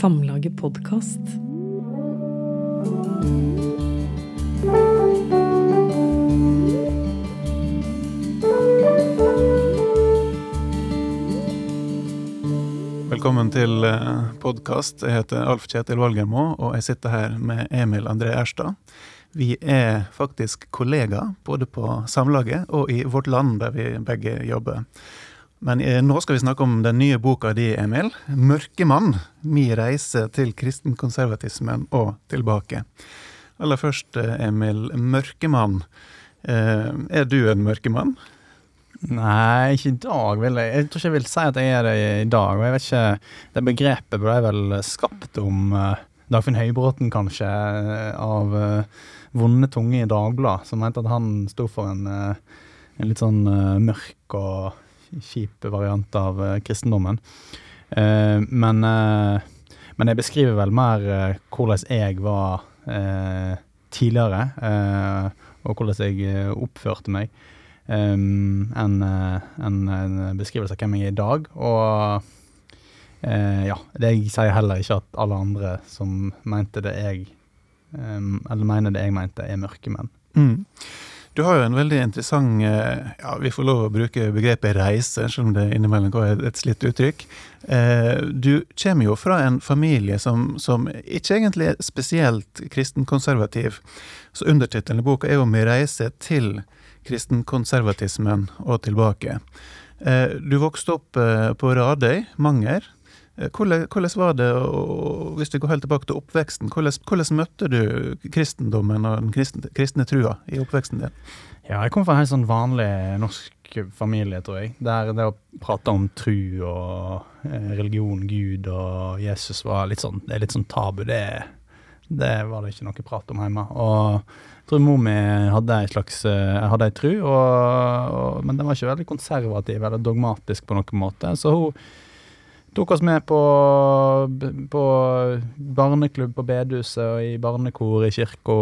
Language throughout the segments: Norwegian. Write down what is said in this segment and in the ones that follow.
Samlaget podkast. Velkommen til podkast. Jeg heter Alf Kjetil Valgermo, og jeg sitter her med Emil André Erstad. Vi er faktisk kollegaer, både på Samlaget og i Vårt Land, der vi begge jobber. Men eh, nå skal vi snakke om den nye boka di, Emil. 'Mørkemann. Mi reise til kristenkonservatismen og tilbake'. Aller først, eh, Emil. Mørkemann. Eh, er du en mørkemann? Nei, ikke i dag, vil jeg. Jeg tror ikke jeg vil si at jeg er det i dag. og jeg vet ikke, Det begrepet ble vel skapt om uh, Dagfinn Høybråten, kanskje, av uh, vonde tunge i Dagbladet, som mente at han sto for en, uh, en litt sånn mørk og kjip variant av kristendommen. men, men jeg beskriver vel mer hvordan jeg var tidligere, og hvordan jeg oppførte meg enn en, beskrivelse av hvem jeg er i dag. Og uh, ja, det jeg sier heller ikke at alle andre som mente det jeg um, Eller mener det jeg mente, er mørkemenn. Mm. Du har jo en veldig interessant ja, Vi får lov å bruke begrepet reise, selv om det innimellom går et slitt uttrykk. Du kommer jo fra en familie som, som ikke egentlig er spesielt kristenkonservativ. Så undertittelen i boka er jo 'Med reise til kristenkonservatismen og tilbake. Eh, du vokste opp eh, på Radøy, Manger. Eh, hvordan, var det, og hvis vi går helt tilbake til oppveksten, hvordan, hvordan møtte du kristendommen og den kristne, kristne, trua i oppveksten din? Ja, jeg kom fra en helt sånn vanlig norsk familie, tror jeg. Der det å prate om tru og religion, Gud og Jesus var litt sånn, det er litt sånn tabu. Det, det var det ikke noe prat om hjemme. Og jeg tror mor mi hadde ei slags eh, hadde ei tru, og, og, men den var ikke veldig konservativ eller dogmatisk på noen måte. Så hun tok oss med på, på barneklubb på bedehuset og i barnekor i kirka.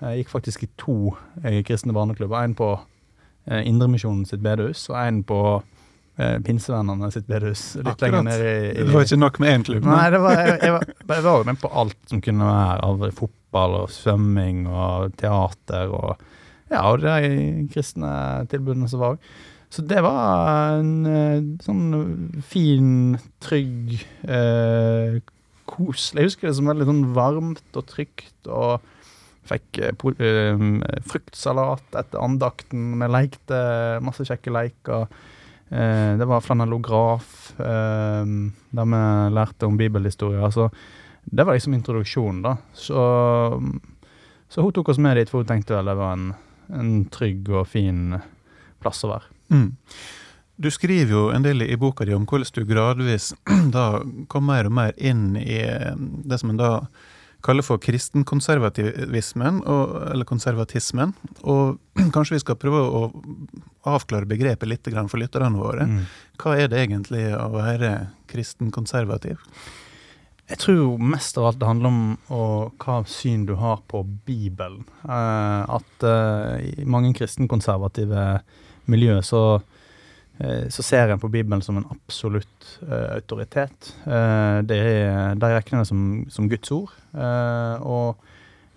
Jeg gikk faktisk i to eh, kristne barneklubber. En på eh, Indremisjonen sitt bedehus og en på eh, Pinsevennene sitt bedehus. Litt lenger ned i, i, Det var ikke nok med én klubb? Nei, det var, jeg, jeg, var, jeg var med på alt som kunne være av fotball og svømming og teater og ja, og de kristne tilbudene som var òg. Så det var en eh, sånn fin, trygg, eh, koselig Jeg husker det som veldig sånn varmt og trygt, og fikk eh, eh, fruktsalat etter andakten. Vi lekte masse kjekke leker. Eh, det var flanellograf, eh, der vi lærte om bibelhistorie. Altså, det var liksom introduksjonen, da. Så, så, hun tok oss med dit, for hun tenkte vel det var en, en trygg og fin plass å være. Mm. Du skriver jo en del i boka di om hvordan du gradvis da kom mer og mer inn i eh, det som en da kaller for kristenkonservativismen, eller konservatismen. Og kanskje vi skal prøve å avklare begrepet litt for lytterne våre. Mm. Hva er det egentlig å være kristenkonservativ? Jeg tror mest av alt det handler om å, hva syn du har på Bibelen. Uh, at i mange kristenkonservative miljøer så, uh, så ser en på Bibelen som en absolutt autoritet. det er, De regner det som, som, Guds ord, og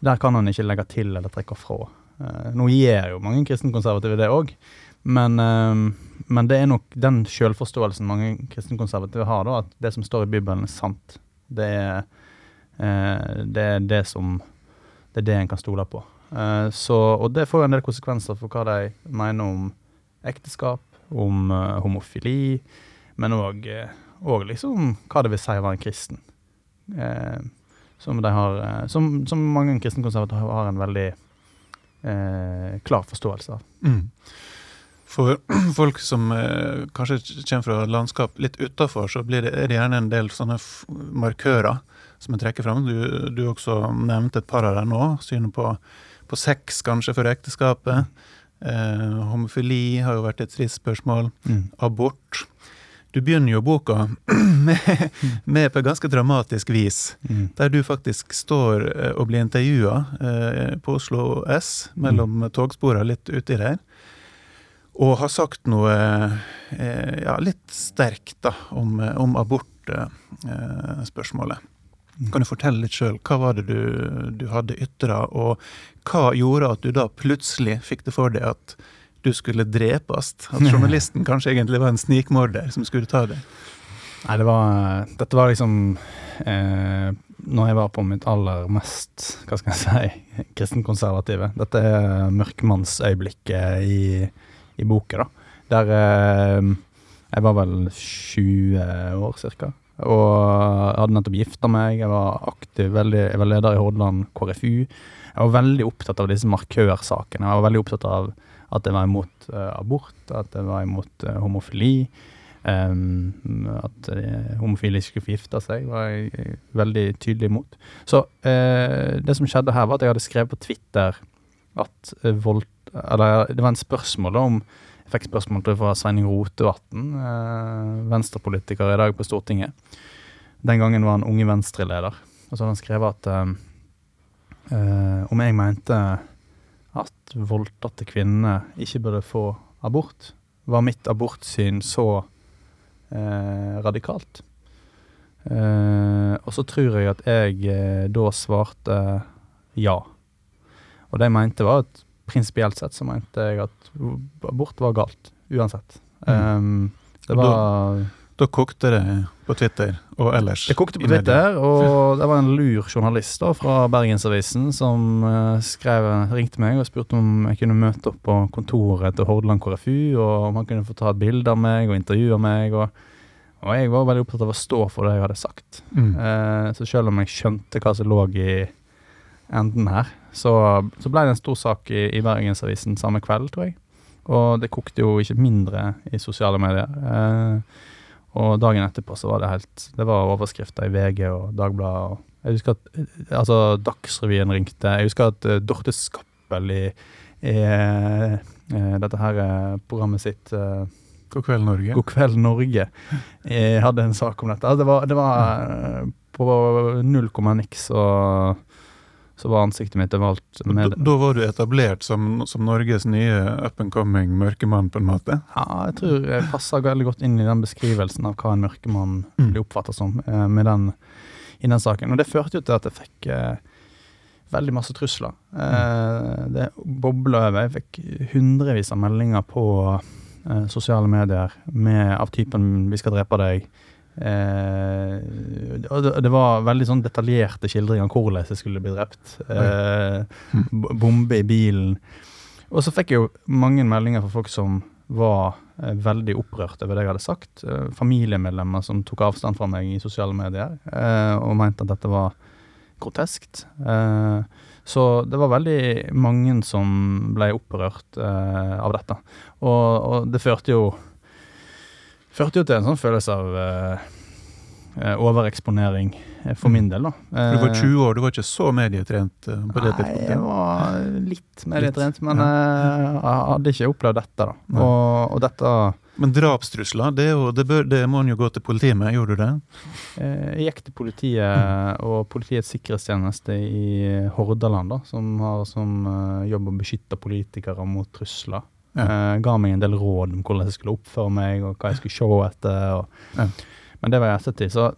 der kan en ikke legge til eller trekke fra. nå gjør jo mange kristenkonservative det òg, men, men, det er nok den selvforståelsen mange kristenkonservative har, da, at det som står i Bibelen, er sant. Det er, eh, det, er det som Det er det en kan stole på. Eh, så, og det får jo en del konsekvenser for hva de mener om ekteskap, om uh, homofili, men òg liksom hva det vil si å være en kristen. Eh, som, har, som, som mange kristenkonservative har en veldig eh, klar forståelse av. Mm. For folk som eh, kanskje kommer fra landskap litt utafor, så det, er det gjerne en del sånne markører som en trekker fram. Du, du også nevnte et par av dem nå. Synet på, på sex, kanskje, for ekteskapet. Eh, homofili har jo vært et trist spørsmål. Mm. Abort. Du begynner jo boka med, med, på ganske dramatisk vis, mm. der du faktisk står eh, og blir intervjua eh, på Oslo S, mellom mm. togsporene litt uti der og har sagt noe eh, ja, litt sterkt da, om, om, abort abortspørsmålet. Kan du fortelle litt sjøl, hva var det du, du hadde ytra, og hva gjorde at du da plutselig fikk det for deg at du skulle drepes? At journalisten kanskje egentlig var en snikmorder som skulle ta deg? Nei, det var Dette var liksom eh, Når jeg var på mitt aller mest, hva skal jeg si, kristenkonservative. Dette er mørkmannsøyeblikket i, i boka, da. Der eh, jeg var vel 20 år cirka. Og jeg hadde nettopp gifta meg, jeg var aktiv, veldig, jeg var leder i Hordaland KrFU. Jeg var veldig opptatt av disse markørsakene. Jeg var veldig opptatt av at jeg var imot uh, abort, at jeg var imot uh, homofili. Um, at uh, homofile ikke skulle få gifte seg, var jeg veldig tydelig imot. Så det som skjedde her, var at jeg hadde skrevet på Twitter at vold... Eller det var en spørsmål om fikk spørsmål fra Sveining Rotevatn, eh, venstrepolitiker i dag på Stortinget. Den gangen var han Unge Venstre-leder. Og så hadde han skrevet at eh, om jeg mente at voldtatte kvinner ikke burde få abort, var mitt abortsyn så eh, radikalt. Eh, og så tror jeg at jeg eh, da svarte ja. Og det jeg mente, var at prinsipielt sett så mente jeg at abort var galt, uansett. Mm. Um, det var da, da, kokte det på Twitter og ellers? Det kokte på Twitter, og det var en lur journalist da fra Bergensavisen som uh, skrev, ringte meg og spurte om jeg kunne møte opp på kontoret til Hordaland KrFU, og om han kunne få ta et bilde av meg og intervjue meg. og og jeg var veldig opptatt av å stå for det jeg hadde sagt. Mm. Uh, så selv om jeg skjønte hva som lå i enden her, så, så ble det en stor sak i, i Bergensavisen samme kveld, tror jeg. Og det kokte jo ikke mindre i sosiale medier. Eh, og dagen etterpå så var det helt Det var overskrifter i VG og Dagbladet. Og jeg husker at eh, altså, Dagsrevyen ringte. Jeg husker at uh, Dorte Skappel i, i uh, dette her programmet sitt God kveld, Norge. God kveld, Norge. Jeg hadde en sak om dette. Altså, det var, det var på null komma niks og så var ansiktet mitt valgt med da, da var du etablert som, som, Norges nye up and coming mørkemann, på en måte? Ja, jeg tror jeg passer veldig godt inn i den beskrivelsen av hva en mørkemann mm. blir oppfattet som eh, med den, i den saken. Og det førte jo til at jeg fikk eh, veldig masse trusler. Eh, mm. det bobla over. Jeg fikk hundrevis av meldinger på eh, sosiale medier med, av typen 'vi skal drepe deg'. Eh, og det, var veldig sånn detaljerte skildringer av hvordan jeg skulle bli drept. Eh, bombe i bilen. Og så fikk jeg jo mange meldinger fra folk som var eh, veldig opprørt over det jeg hadde sagt. Eh, familiemedlemmer som tok avstand fra meg i sosiale medier eh, og mente at dette var groteskt. Eh, så det var veldig mange som ble opprørt av dette. Og, og det førte jo førte jo til en sånn følelse av uh, overeksponering for min del, da. For du var 20 år, du var ikke så medietrent på det tidspunktet? Nei, jeg var litt medietrent, men ja. jeg hadde ikke opplevd dette, da. Og, og, dette men drapstrusler, det, jo, det, bør, det, må en jo gå til politiet med. Gjorde du det? Jeg gikk til politiet mm. og Politiets sikkerhetstjeneste i Hordaland, da, som har som jobb å beskytte politikere mot trusler. Ja. Uh, ga meg en del råd om hvordan jeg skulle oppføre meg, og hva jeg skulle se etter. Og, ja. Men det var i ettertid. Så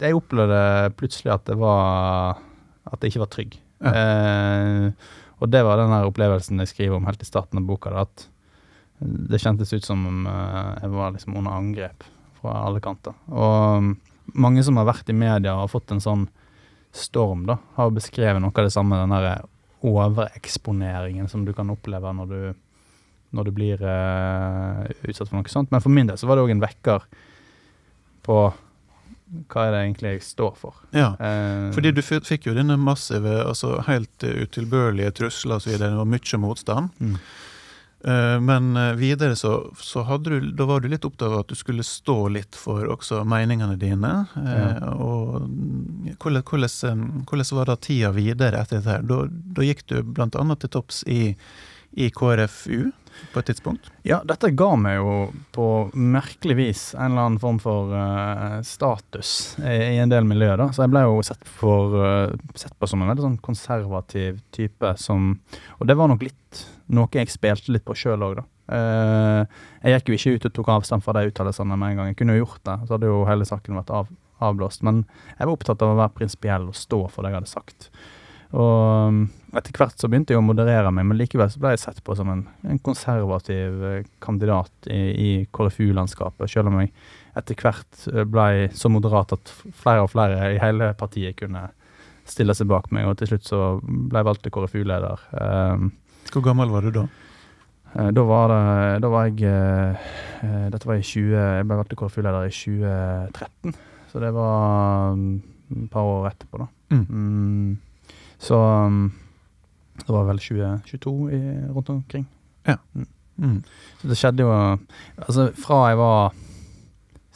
jeg opplevde plutselig at det var At jeg ikke var trygg. Ja. Uh, og det var den her opplevelsen jeg skriver om helt i starten av boka. at det kjentes ut som om uh, jeg var liksom under angrep fra alle kanter. Og um, mange som har vært i media og har fått en sånn storm, da, har beskrevet noe av det samme, den der overeksponeringen som du kan oppleve når du når du blir uh, utsatt for noe sånt. Men for min del så var det òg en vekker på hva er det egentlig jeg står for. Ja, uh, fordi du fikk jo denne massive, altså helt utilbørlige trusler osv. Det var mye motstand. Mm. Uh, men videre så, så du, da var du litt opptatt av at du skulle stå litt for også meningene dine. Ja. Og hvordan, hvordan, hvordan, var da tida videre etter dette? her? Da, da gikk du bl.a. til topps i, i KrFU på et tidspunkt? Ja, dette ga meg jo på merkelig vis en eller annen form for uh, status i, i, en del miljøer. da, Så jeg ble jo sett, for, uh, sett på som en veldig sånn konservativ type som Og det var nok litt noe jeg spilte litt på sjøl òg, da. Uh, jeg gikk jo ikke ut og tok avstand fra de uttalelsene med en gang. Jeg kunne jo gjort det, så hadde jo hele saken vært av, avblåst. Men jeg var opptatt av å være prinsipiell og stå for det jeg hadde sagt. Og um, etter hvert så begynte jeg å moderere meg, men likevel så ble jeg sett på som en, en konservativ eh, kandidat i, i KrFU-landskapet, selv om jeg etter hvert eh, ble så moderat at flere og flere i hele partiet kunne stille seg bak meg, og til slutt så ble jeg valgt til KrFU-leder. Um, Hvor gammel var du da? Eh, da var det Da var jeg Dette var i 20 Jeg ble valgt til KrFU-leder i 2013, så det var um, et par år etterpå, da. Mm. Mm, så um, det var vel 2022 i, rundt omkring. Mm. Så det skjedde jo Altså, fra jeg var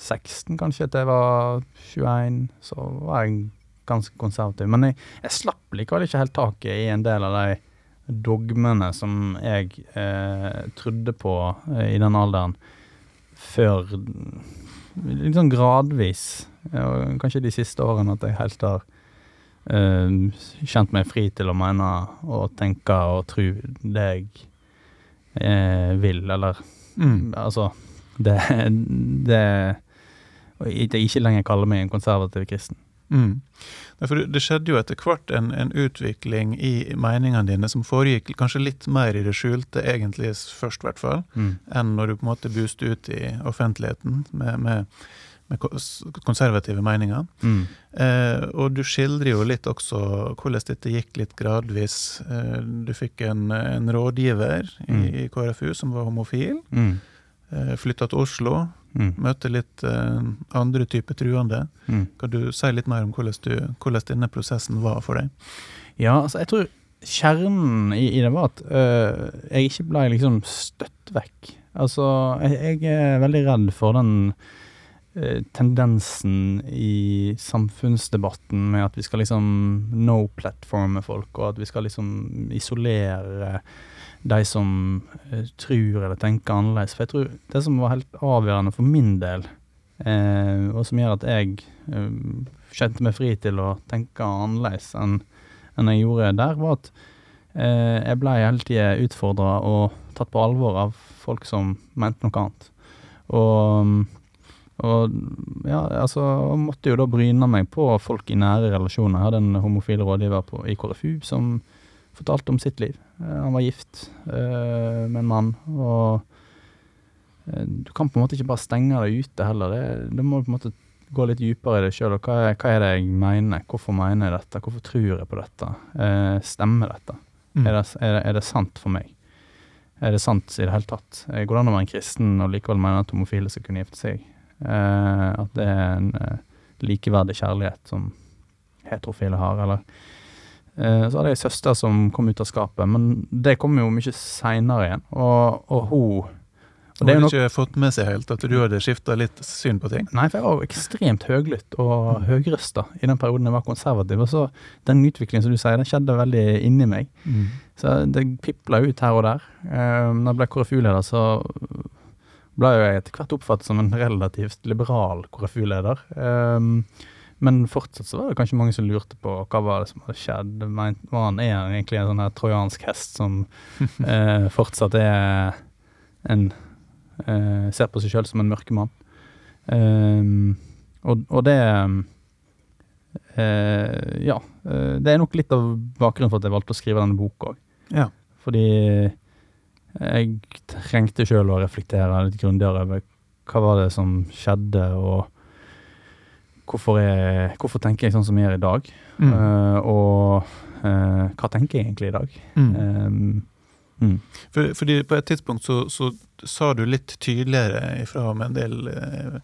16 kanskje til jeg var 21, så var jeg ganske konservativ. Men jeg, jeg slapp likevel ikke helt taket i en del av de dogmene som jeg eh, trodde på eh, i den alderen, før Litt sånn gradvis. ja, kanskje de siste årene at jeg helt har eh, kjent meg fri til å mene og tenke og tro det jeg eh, vil, eller Mm. Altså, det, det At jeg ikke lenger kaller meg en konservativ kristen. Mm. For det- skjedde jo etter hvert en, en utvikling i meningene dine som foregikk kanskje litt mer i det skjulte, egentlig først, i hvert fall, enn når du på en måte buste ut i offentligheten med, med, med konservative meninger. Mm. Eh, og du skildrer jo litt også hvordan dette gikk litt gradvis. Eh, du fikk en, en rådgiver i, Mm. i KrFU som var homofil. Mm. Eh, Flytta til Oslo, Mm. møtte litt eh, andre typer truende. Mm. Kan du si litt mer om hvordan, du, hvordan denne prosessen var for deg? Ja, altså, jeg tror kjernen i, i det var at øh, jeg ikke ble liksom støtt vekk. Altså, jeg, jeg er veldig redd for den tendensen i samfunnsdebatten med at vi skal liksom no-platforme folk, og at vi skal liksom isolere de som eh, tror eller tenker annerledes. For jeg tror det som var helt avgjørende for min del, eh, og som gjør at jeg eh, kjente meg fri til å tenke annerledes enn enn jeg gjorde der, var at eh, jeg ble hele tida utfordra og tatt på alvor av folk som mente noe annet. Og, og ja, altså måtte jo da bryne meg på folk i nære relasjoner. Jeg hadde en homofil rådgiver på, i KrFU som fortalte om sitt liv. Eh, han var gift eh, med en mann, og eh, du kan på en måte ikke bare stenge deg ute heller. Det, det må på en måte gå litt dypere i det sjøl. Hva, er- hva er det jeg mener? Hvorfor mener jeg dette? Hvorfor tror jeg på dette? Eh, stemmer dette? Mm. Er, det, er, det, er det sant for meg? Er det sant i det hele tatt? Eh, Går det an å være en kristen og likevel mene at homofile skal kunne gifte seg? Eh, at det er en eh, likeverdig kjærlighet som heterofile har, eller eh, Så hadde jeg ei søster som kom ut av skapet, men det kom jo mye seinere igjen. Og, og hun og er hadde ikke fått med seg helt at du hadde skifta litt syn på ting? Nei, for jeg var jo ekstremt høglytt og høgrøsta i den perioden jeg var konservativ. Og så den utviklingen som du sier, den skjedde veldig inni meg. Så det pipla ut her og der. Eh, når jeg ble KrFU-leder, så ble jo jeg etter hvert oppfattet som en relativt liberal KrFU-leder. Um, men fortsatt så var det kanskje mange som lurte på hva var det som hadde skjedd. Var han er egentlig en sånn her trojansk hest som eh, fortsatt er en eh, Ser på seg sjøl som en mørkemann. Um, og, og det eh, Ja. eh, det er nok litt av bakgrunnen for at jeg valgte å skrive denne boka òg. Ja. Fordi jeg trengte sjøl å reflektere litt grundigere over hva var det som skjedde, og hvorfor, jeg, hvorfor tenker jeg sånn som jeg gjør i dag? Mm. Uh, og uh, hva tenker jeg egentlig i dag? Mm. Um, mm. For, fordi på et tidspunkt så, så sa du litt tydeligere ifra om en del eh,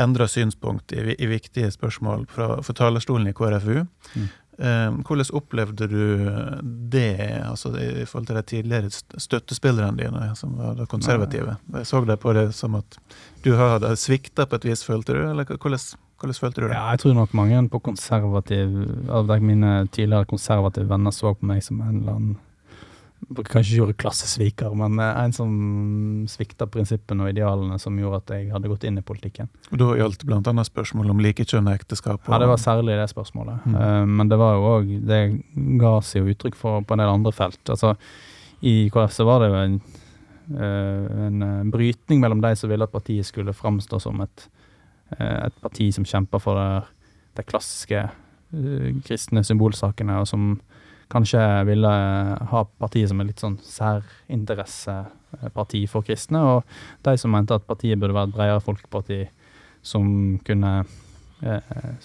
endra synspunkt i, i viktige spørsmål fra, fra talerstolen i KrFU. Mm. Eh, hvordan opplevde du det, altså i forhold til de tidligere st- støttespillerne dine, som var konservative? Jeg så deg på det som at du hadde svikta på et vis, følte du? Eller hvordan, hvordan følte du det? Ja, jeg tror nok mange på konservativ Av mine tidligere konservative venner så på meg som en eller annen Kanskje ikke ordet klassesviker, men eh, en som svikta prinsippene og idealene som gjorde at jeg hadde gått inn i politikken. Og Da gjaldt bl.a. spørsmål om likekjønna ekteskap. og- Ja, det var særlig det spørsmålet. Mm. Eh, men det var jo òg Det ga seg jo uttrykk for på en del andre felt. Altså, i KrF så var det jo en en brytning mellom de som ville at partiet skulle framstå som et, et parti som kjemper for de klassiske kristne symbolsakene, og som kanskje ville ha partiet som et litt sånn særinteresseparti for kristne, og de som mente at partiet burde være et bredere folkeparti som kunne eh,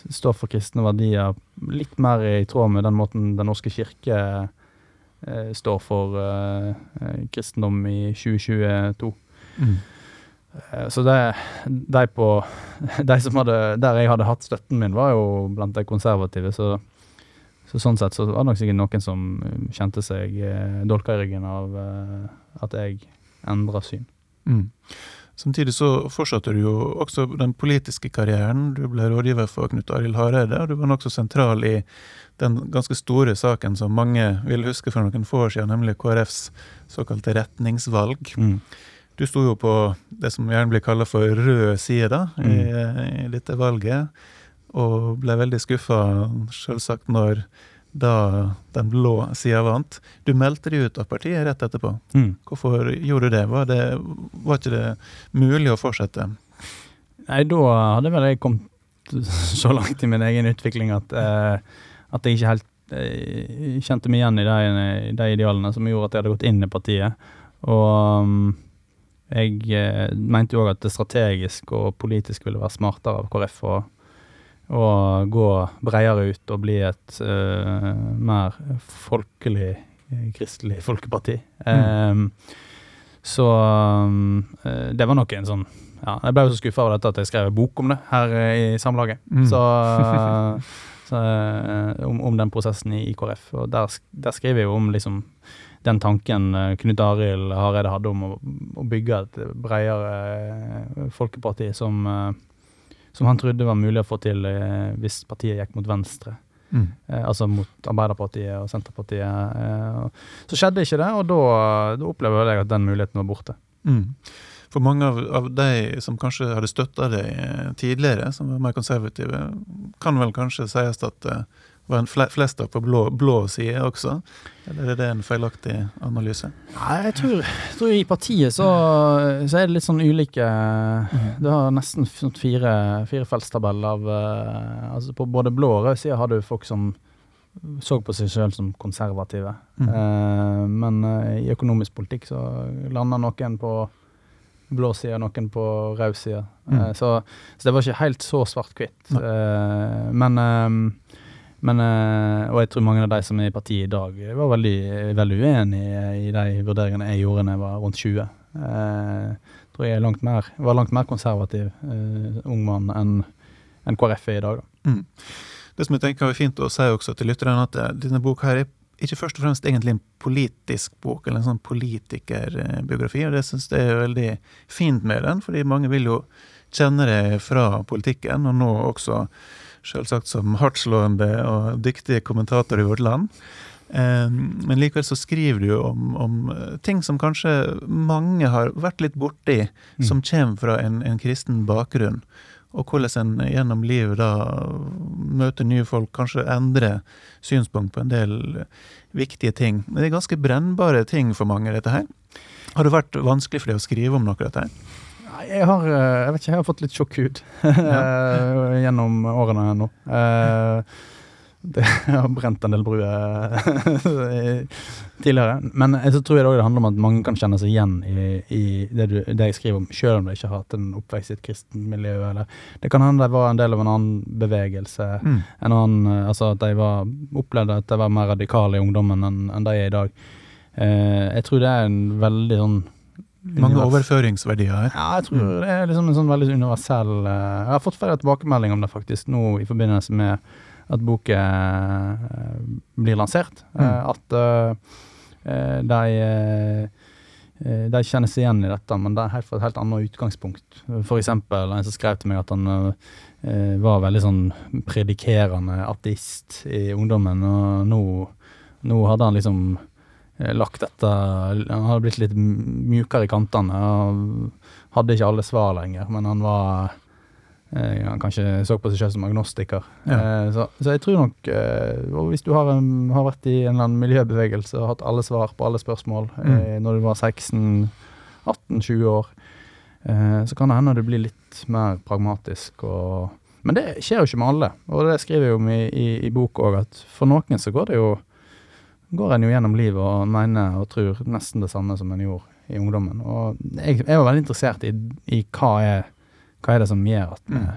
stå for kristne verdier litt mer i tråd med den måten Den norske kirke eh, står for eh, kristendom i 2022. Mm. Eh, så det, de, på, de som hadde, der jeg hadde hatt støtten min, var jo blant de konservative. Så, så sånn sett så var det nok sikkert noen som kjente seg eh, dolka i ryggen av eh, at jeg endra syn. Mm. Samtidig så fortsatte du jo også den politiske karrieren. Du ble rådgiver for Knut Arild Hareide, og du var nokså sentral i den ganske store saken som mange vil huske for noen få år siden, nemlig KrFs såkalte retningsvalg. Mm. Du sto jo på det som gjerne blir kalla for rød side da, mm. i, i, dette valget, og ble veldig skuffa, selvsagt, når da den blå sida vant. Du meldte deg ut av partiet rett etterpå. Mm. Hvorfor gjorde du det? Var, det? var ikke det mulig å fortsette? Nei, da hadde vel jeg kommet så langt i min egen utvikling at, eh, at jeg ikke helt eh, kjente meg igjen i de, de, idealene som gjorde at jeg hadde gått inn i partiet. Og um, jeg eh, mente jo òg at det strategisk og politisk ville være smartere av KrF å og gå bredere ut og bli et uh, mer folkelig, eh, kristelig folkeparti. Mm. Um, så um, det var nok en sånn ja, Jeg ble jo så skuffa over dette at jeg skrev en bok om det her i Samlaget. Mm. Så, uh, så um, om, den prosessen i, i KrF. Og der, der, skriver jeg jo om liksom den tanken Knut Arild Hareide hadde om å, å bygge et bredere folkeparti som som han trodde var mulig å få til eh, hvis partiet gikk mot venstre. Mm. Eh, altså mot Arbeiderpartiet og Senterpartiet. Eh, så skjedde ikke det, og da, da opplever jeg at den muligheten var borte. Mm. For mange av, av, de som kanskje hadde støtta deg tidligere, som var mer konservative, kan vel kanskje sies at uh, var en flest på blå, blå side også? Eller er det en feilaktig analyse? Nei, jeg tror, jeg tror i partiet så, så, er det litt sånn ulike mhm. Du har nesten sånn fire, firefeltstabell av uh, altså På både blå og rød side har du folk som så på seg selv som konservative. Mm. Men uh, i økonomisk politikk så lander noen på blå side, noen på rød side. Mm. Så, så, det var ikke helt så svart-hvitt. men men, eh, og jeg tror mange av de som er i partiet i dag, var veldig, veldig uenige i de vurderingene jeg gjorde da jeg var rundt 20. Jeg eh, tror jeg langt mer, var langt mer konservativ uh, ung mann enn en KrF er i dag. Mm. Det som jeg tenker er fint å si også til lytterne, at denne boka her er ikke først og fremst egentlig en politisk bok, eller en sånn politikerbiografi. og Det syns jeg er veldig fint med den, fordi mange vil jo kjenne det fra politikken, og nå også selvsagt som hardtslående og dyktige kommentator i vårt land. Men likevel så skriver du om, om, eh, ting som kanskje mange har vært litt borti, mm. som kommer fra en, en, kristen bakgrunn. Og hvordan en gjennom livet da møter nye folk, kanskje endrer synspunkt på en del viktige ting. Men det er ganske brennbare ting for mange, dette her. Har det vært vanskelig for deg å skrive om noe av dette? her? Jeg har, eh, jeg vet ikke, jeg har fått litt sjokkhud ja. gjennom årene nå. Eh, det, jeg har brent en del bruer tidligere. Men så tror jeg det handler om at mange kan kjenne seg igjen i, i det, du, det, jeg skriver om, selv om de ikke har hatt en oppvekst i et kristent miljø. Eller. Det kan hende de var en del av en annen bevegelse. Mm. En annen, altså At de var, opplevde at de var mer radikale i ungdommen enn, enn de er i dag. jeg tror det er en veldig sånn mange overføringsverdier her. Ja, jeg tror det er liksom en sånn veldig universell uh, Jeg har fått flere tilbakemelding om det faktisk nå i forbindelse med at boken uh, blir lansert. Mm. Uh, at de, de kjenner seg igjen i dette, men det er helt fra et helt annet utgangspunkt. Eksempel en som skrev til meg at han var veldig sånn predikerende ateist i ungdommen, og nå, nå hadde han liksom Eh, lagt dette Han hadde blitt litt mjukere i kantene. Hadde ikke alle svar lenger, men han var eh, Han kanskje så på seg selv som agnostiker. Ja. Eh, så, så, jeg tror nok Og hvis du har, en, har, vært i en eller annen miljøbevegelse og hatt alle svar på alle spørsmål mm. når du var 16, 18-20 år, eh, så kan det hende du blir litt mer pragmatisk. Og, men det skjer jo ikke med alle, og det skriver jeg om i, i, i bok òg, at for noen så går det jo går en jo gjennom livet og mener og tror nesten det samme som en gjorde i ungdommen. Og jeg, jeg var veldig interessert i, i hva, er, hva er det som gjør at vi, Mm.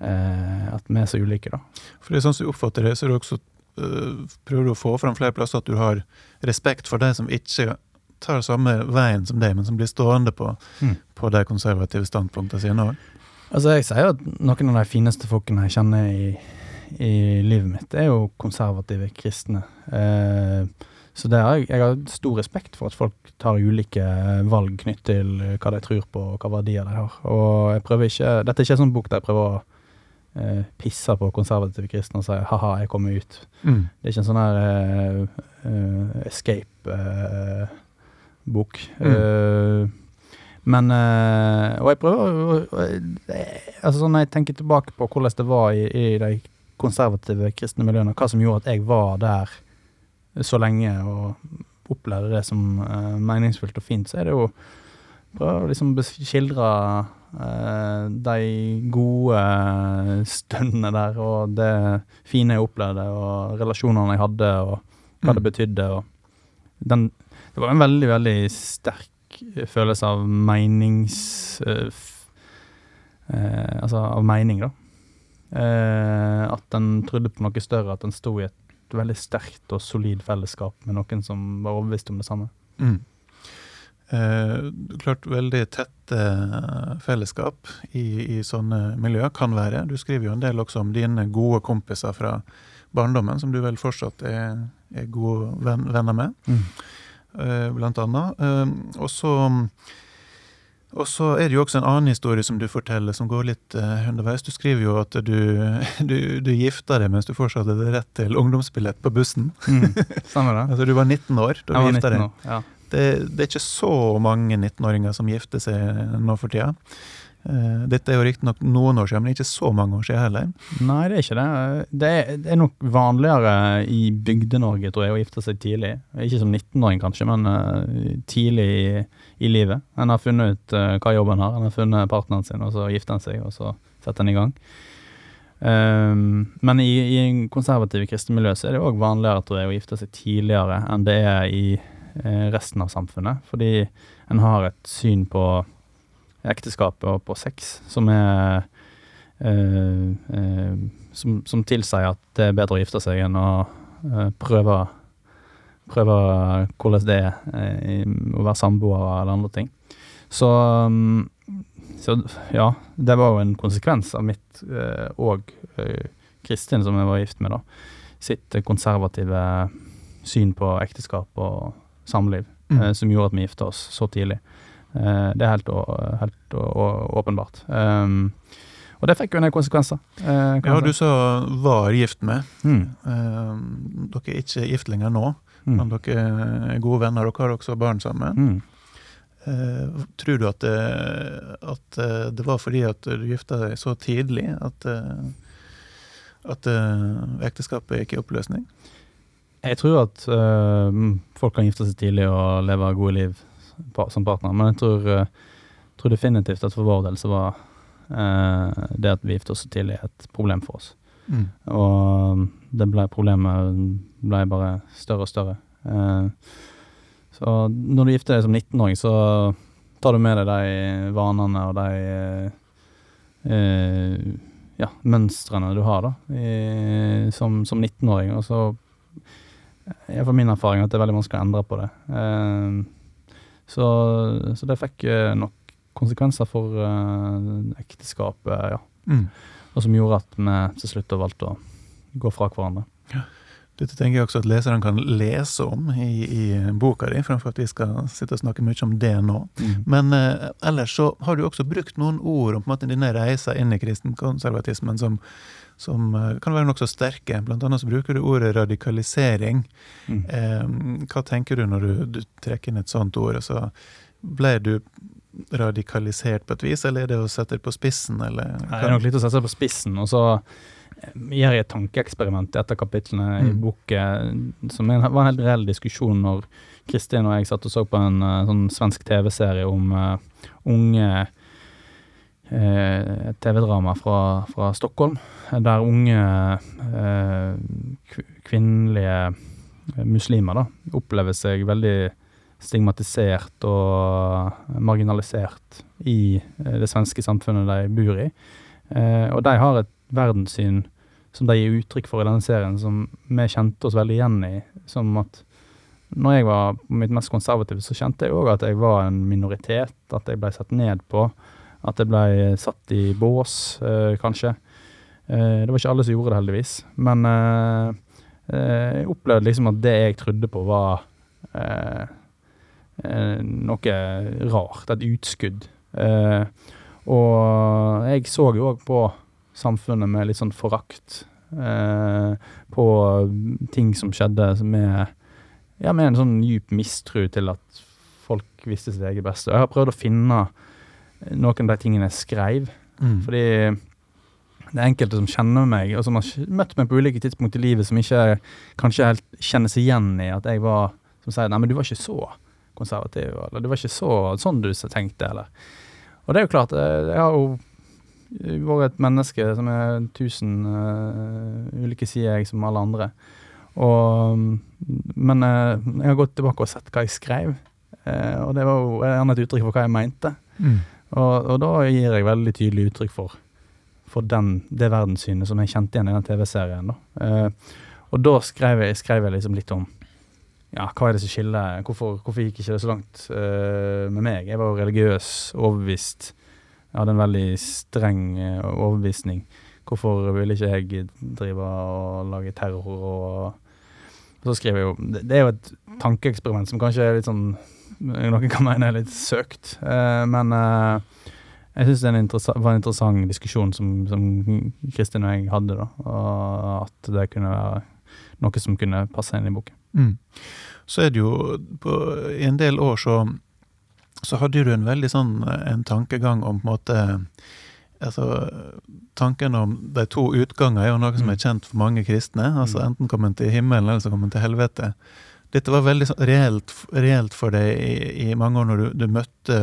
eh, at vi er så ulike, da. For det er sånn som jeg oppfatter det, så er det også øh, prøver du å få fram flere plasser at du har respekt for de som ikke tar samme veien som deg, men som blir stående på, Mm. på de konservative standpunktene sine òg. Altså, jeg sier at noen av de fineste folkene jeg kjenner i, i livet mitt, er jo konservative kristne. Eh, så det har jeg, har stor respekt for at folk tar ulike valg knyttet til hva de tror på, og hva verdier de har. Og jeg prøver ikke Dette er ikke en sånn bok der jeg prøver å eh, pisse på konservative kristne og si ha-ha, jeg kommer ut. Mm. Det er ikke en sånn her eh, eh, escape-bok. Mm. men eh, Og jeg prøver å eh, Altså sånn Når jeg tenker tilbake på hvordan det var i, i de konservative kristne miljøene, hva som gjorde at jeg var der så lenge og opplevde det som uh, meningsfullt og fint, så er det jo prøve å liksom skildre uh, de gode stundene der, og det fine jeg opplevde, og relasjonene jeg hadde, og hva det Mm. betydde. Og den, det var en veldig, veldig sterk følelse av menings... Uh, eh, altså av mening, da. Eh, at den trodde på noe større, at den sto i et veldig sterkt og solid fellesskap med noen som var overbevist om det samme. Mm. Eh, klart veldig tette eh, fellesskap i, i sånne miljøer kan være. Du skriver jo en del også om dine gode kompiser fra barndommen, som du vel fortsatt er, er gode venn, venner med, eh, blant annet. Eh, og så og så er det jo også en annen historie som du forteller, som går litt uh, underveis. Du skriver jo at du, du, du gifta deg mens du fortsatt hadde rett til ungdomsbillett på bussen. Mm. Stemmer det? Altså Du var 19 år da du gifta 19 deg. år. Ja. Det, det er ikke så mange 19-åringer som gifter seg nå for tida. Eh, Dette er jo riktignok noen år siden, men ikke så mange år siden heller. Nei, det er ikke det. Det er, det er nok vanligere i Bygde-Norge, tror jeg, å gifte seg tidlig. Ikke som 19-åring, kanskje, men eh, tidlig i, i livet. En har funnet ut eh, hva jobben har, en har funnet partneren sin, og så gifter en seg, og så setter en i gang. Um, men i, i en konservativ kristen miljø så er det òg vanligere tror jeg, å gifte seg tidligere enn det er i resten av samfunnet. Fordi en har et syn på ekteskapet og på sex som er Uh, uh, som, som tilsier at det er bedre å gifte seg enn å uh, prøve Prøve hvordan det er i- å være samboere eller andre ting. Så, um, så ja, det var jo en konsekvens av mitt og Kristin, som jeg var gift med, da, sitt konservative syn på ekteskap og samliv, Mm. som gjorde at vi gifta oss så tidlig. Eh, det er helt, å- helt å- å- åpenbart. Um, og det fikk jo en del konsekvenser. eh, Ja, du sa 'var gift med'. Mm, Eh, Dere er ikke gift lenger nå, mm, men dere er gode venner. Dere har også barn sammen. mm. Eh, Tror du at det, at eh, det var fordi at du gifta deg så tidlig at, eh, at eh, ekteskapet gikk i oppløsning? Jeg tror at folk kan gifte seg tidlig og leve gode liv som partner, men jeg tror, øh, tror definitivt at for vår del så var eh, det at vi gifte oss så tidlig et problem for oss. Mm. Og mm, det ble problemet ble bare større og større. Eh, så når du gifter deg som 19-åring, så tar du med deg de vanene og de eh, eh, ja, mønstrene du har da, i, som, som 19-åring. Og så er for min erfaring at det er veldig vanskelig å endre på det. Eh, så, så det fikk eh, nok konsekvenser for eh, ekteskapet, ja. Mm. Og som gjorde at vi til slutt valgte å gå fra hverandre. Dette tenker jeg også at leserne kan lese om i, i boka di, fremfor at vi skal sitte og snakke mye om det nå. Men eh, ellers så har du også brukt noen ord om på en måte dine reiser inn i kristenkonservatismen som, som eh, kan være nokså sterke. Blant annet så bruker du ordet radikalisering. Mm. Eh, hva tenker du når du, du trekker inn et sånt ord? Altså, ble du radikalisert på et vis, eller er det å sette det på spissen, eller? Det er nok litt å sette seg på spissen. Og så gjør jeg et tankeeksperiment i et av kapitlene i Mm. boken, som var en helt reell diskusjon når Kristin og jeg satt og så på en eh, sånn svensk TV-serie om uh, unge eh, TV-drama fra, fra Stockholm, der unge eh, kvinnelige eh, muslimer da, opplever seg veldig stigmatisert og marginalisert i eh, det svenske samfunnet de bor i. Eh, og de har et verdenssyn som de gir uttrykk for i denne serien, som vi kjente oss veldig igjen i. Som at når jeg var på mitt mest konservative, så kjente jeg òg at jeg var en minoritet. At jeg ble sett ned på. At jeg ble satt i bås, eh, kanskje. Eh, det var ikke alle som gjorde det, heldigvis. Men eh, eh, jeg opplevde liksom at det jeg trodde på, var eh, eh, noe rart. Et utskudd. Eh, og jeg så jo òg på samfunnet med litt sånn forakt eh, på ting som skjedde med, ja, med en sånn djup mistro til at folk visste sitt eget beste. Og jeg har prøvd å finne noen av de tingene jeg skrev, Mm. fordi det er enkelte som kjenner meg, og som har møtt meg på ulike tidspunkt i livet, som ikke kanskje helt kjenner seg igjen i at jeg var Som sier 'nei, men du var ikke så konservativ', eller 'du var ikke så sånn du tenkte', eller Og det er jo klart, eh, jeg har jo vært et menneske som er tusen uh, ulike sider, jeg, som alle andre. Og, men uh, jeg har gått tilbake og sett hva jeg skrev, uh, og det var jo gjerne et uttrykk for hva jeg mente. Mm. Og, og da gir jeg veldig tydelig uttrykk for, for den, det verdenssynet som jeg kjente igjen i den TV-serien. Eh, og da skrev jeg, skrev jeg liksom litt om ja, hva er det som skiller, hvorfor, hvorfor gikk ikke det så langt eh, med meg? Jeg var religiøs, overbevist. Jeg hadde en veldig streng eh, overbevisning. Hvorfor ville ikke jeg drive og lage terror og og så skriver jeg jo det er jo et tankeeksperiment som kanskje er litt sånn Noen kan mene er litt søkt, eh, men eh, jeg syns det en var en interessant diskusjon som, som Kristin og jeg hadde, da. Og at det kunne være noe som kunne passe inn i boken. Mm. Så er det jo på, I en del år så, så hadde du en veldig sånn eh, en tankegang om på en måte Altså, tanken om de to utganger er jo noe som er kjent for mange kristne. altså Mm. Enten kommer en til himmelen, eller så kommer en til helvete. Dette var veldig sånn reelt, reelt for deg i, i mange år når du, du møtte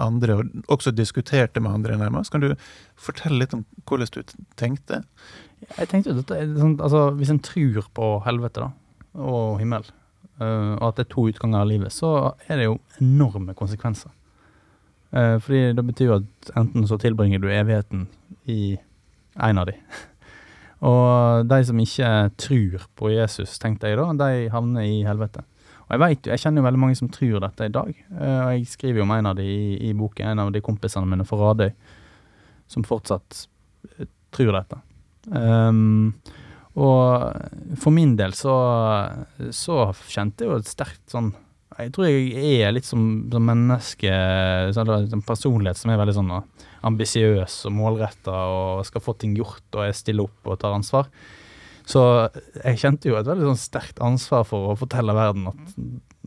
andre, og også diskuterte med andre, nærmest. Kan du fortelle litt om hvordan du tenkte? Jeg tenkte jo dette sånn, altså Hvis en tror på helvete da, og himmel, eh, og at det er to utganger av livet, så er det jo enorme konsekvenser. Eh, fordi det betyr jo at enten så tilbringer du evigheten i en av de. Og de som ikke tror på Jesus, tenkte jeg da, de havner i helvete. Og jeg vet jeg kjenner jo veldig mange som tror dette i dag. eh, og jeg skriver jo om en av de i, i boken, en av de kompisene mine fra Radøy, som fortsatt eh, tror dette. Um, og for min del så, så kjente jeg jo et sterkt sånn Jeg tror jeg er litt som, som menneske, en personlighet som er veldig sånn ambisiøs og målretta og skal få ting gjort og er stille opp og tar ansvar. Så jeg kjente jo et veldig sånn sterkt ansvar for å fortelle verden at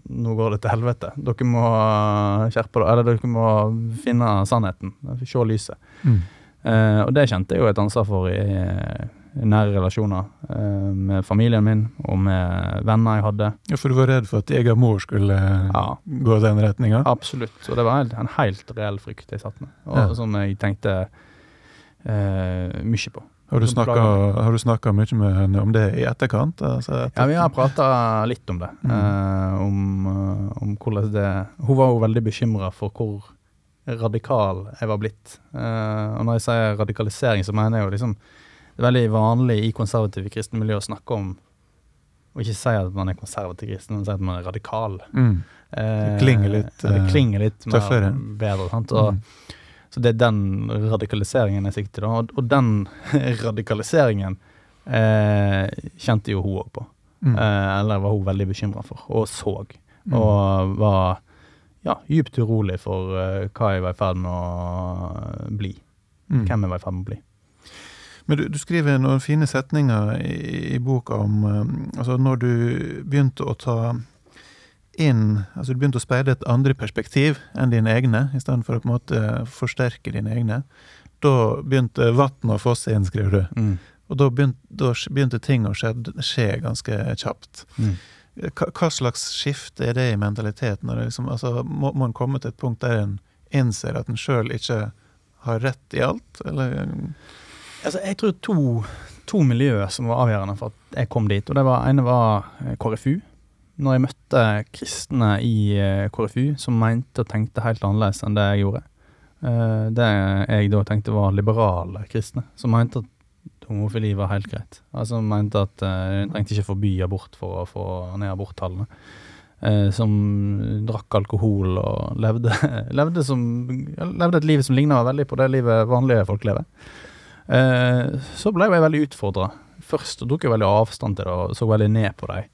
nå går det til helvete. Dere må skjerpe dere, eller dere må finne sannheten. Se lyset. Mm. Uh, og det kjente jeg jo et ansvar for i nære relasjoner. eh, med familien min og med venner jeg hadde. Ja, For du var redd for at egen mor skulle Ja. gå den retninga? Absolutt. Og det var helt, en helt reell frykt jeg satt med, og Ja. som jeg tenkte eh, mye på. Har du snakka, mye med henne om det i etterkant? Altså, Ja, vi har prata litt om det. Mm. eh, om, eh, om hvordan det Hun var jo veldig bekymra for hvor radikal jeg var blitt. Eh, og når jeg sier radikalisering, så mener jeg jo liksom Det er veldig vanlig i konservative kristne miljø å snakke om Og ikke si at man er konservativ kristen, men si at man er radikal. Mm. Eh, Det klinger litt, eh, det eh, klinger litt mer tøffere. bedre. Sant? Og, Mm. Så det er den radikaliseringen jeg sikter til. Og, og den radikaliseringen eh, kjente jo hun òg på. Mm. Eh, eller var hun veldig bekymra for, og så. Mm. Og var ja, djupt urolig for eh, hva jeg var i ferd med å bli. Mm. Hvem jeg var i ferd med å bli. Men du, du skriver noen fine setninger i, i boka om um, altså når du begynte å ta inn altså Du begynte å speide et andre perspektiv enn dine egne, i stedet for å på en måte forsterke dine egne. Da begynte vannet å fosse inn, skriver du. Mm. Og da begynte, da begynte ting å skje, skje ganske kjapt. Mm. Hva slags skifte er det i mentaliteten? Liksom, altså, må, må en komme til et punkt der en innser at en sjøl ikke har rett i alt, eller? Altså, jeg tror to, to miljøer som var avgjørende for at jeg kom dit. og det var, ene var eh, KrFU. Når jeg møtte kristne i eh, KrFU som mente og tenkte helt annerledes enn det jeg gjorde. Eh, det jeg da tenkte var liberale kristne, som mente at homofili var helt greit. Altså mente at uh, en trengte ikke forby abort for å få ned aborttallene. Som drakk alkohol og levde, levde, som, levde, et liv som ligna veldig på det livet vanlige folk lever. Uh, så ble jeg veldig utfordra. Først tok jeg veldig avstand til det og så veldig ned på dem.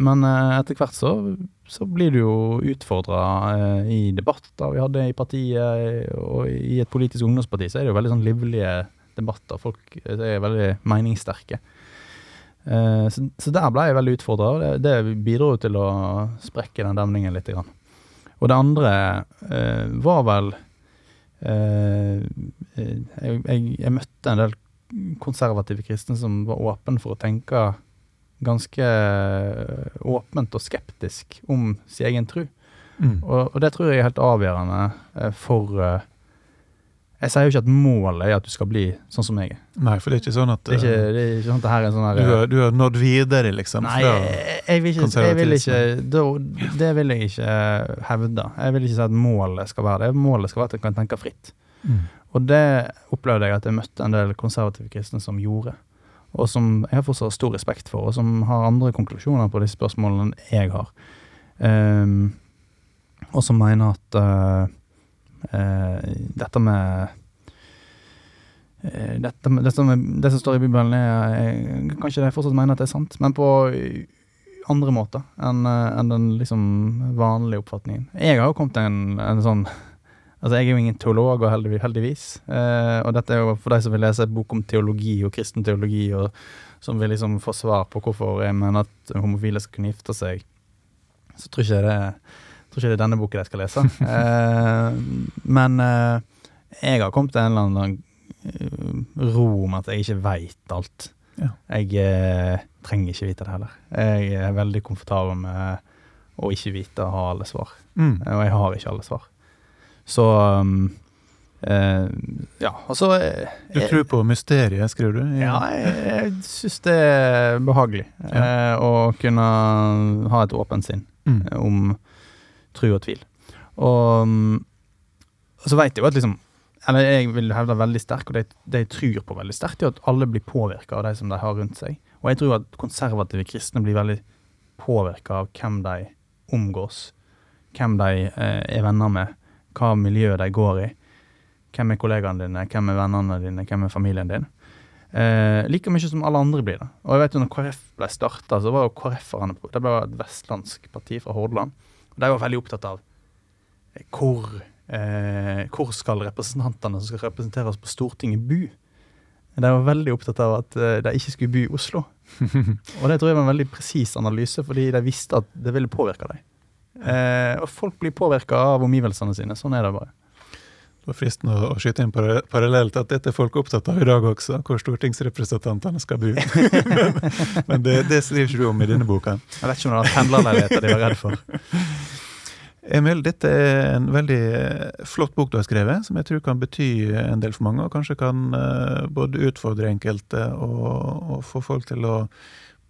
Men etter hvert så, så, blir du jo utfordra i debatter vi hadde i partiet, og i et politisk ungdomsparti så er det jo veldig sånn livlige debatter. Folk er veldig meningssterke. Så, så, der ble jeg veldig utfordra, og det, det bidro til å sprekke den demningen litt. Og det andre var vel jeg, jeg, jeg, møtte en del konservative kristne som var åpne for å tenke ganske åpent og skeptisk om sin egen tro. Mm. Og, og, det tror jeg er helt avgjørende for jeg sier jo ikke at målet er at du skal bli sånn som jeg er. Nei, for det er ikke sånn at Det er ikke, eh, det er ikke sånn at det her er sånn her, du, har, du har nådd videre, liksom? Nei, jeg, jeg, vil ikke, jeg vil ikke det, det, vil jeg ikke hevde. Jeg vil ikke si at målet skal være det. Målet skal være at jeg kan tenke fritt. Mm. Og det opplevde jeg at jeg møtte en del konservative kristne som gjorde. Og som jeg har fortsatt stor respekt for, og som har andre konklusjoner på disse spørsmålene enn jeg har. Um, og som mener at uh, uh, dette med dette, dette med, det som står i Bibelen, er, er Kanskje jeg fortsatt mener at det er sant, men på andre måter enn en den liksom vanlige oppfatningen. Jeg har jo kommet til en, en sånn Altså, jeg er jo ingen teolog, og heldigvis. Eh, og dette er jo for de som vil lese en bok om teologi og kristen teologi, og som vil liksom få svar på hvorfor jeg mener at homofile skal kunne gifte seg, så tror ikke jeg det tror ikke det er denne boken jeg skal lese. eh, men eh, jeg har kommet til en eller annen uh, ro om at jeg ikke veit alt. Ja. Jeg eh, trenger ikke vite det heller. Jeg er veldig komfortabel med å ikke vite og ha alle svar. Mm. Eh, og jeg har ikke alle svar. Så um, eh, ja, altså så Du tror på mysteriet, skriver du? Ja, jeg, jeg syns det er behagelig ja. å kunne ha et åpent sinn mm. om tro og tvil. Og, mm, og så veit jeg jo at liksom Eller jeg vil hevde veldig sterkt, og det, det jeg tror på veldig sterkt, er at alle blir påvirka av de som de har rundt seg. Og jeg tror at konservative kristne blir veldig påvirka av hvem de omgås, hvem de eh, er venner med, hva miljøet de går i. Hvem er kollegaene dine, hvem er vennene dine, hvem er familien din. Eh, like mye som alle andre blir det. Og jeg vet jo når KrF ble starta, så var jo KrF-erne Det ble et vestlandsk parti fra Hordaland. Og de var veldig opptatt av eh, hvor, eh, hvor skal representantene som skal representere oss på Stortinget, bo? De var veldig opptatt av at eh, de ikke skulle bo i Oslo. og det tror jeg var en veldig presis analyse, fordi de visste at det ville påvirke dem. Eh, og folk blir påvirka av omgivelsene sine. Sånn er det bare. Det var fristende å skyte inn parallelt at dette er folk opptatt av i dag også, hvor stortingsrepresentantene skal bo. men det, det, skriver ikke du om i denne boka. Jeg vet ikke om det var pendlerleiligheter de var redd for. Emil, dette er en veldig eh, flott bok du har skrevet, som jeg tror kan bety en del for mange, og kanskje kan uh, både utfordre enkelte og, og, få folk til å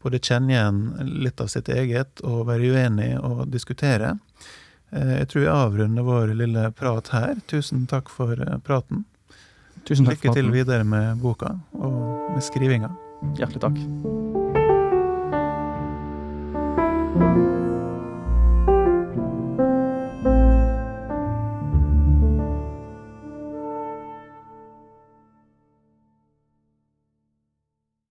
både kjenne igjen litt av sitt eget og være uenig og diskutere. Eh, jeg tror vi avrunder vår lille prat her. Tusen takk for eh, praten. Tusen takk Lykke til videre med boka og med skrivinga. Hjertelig takk.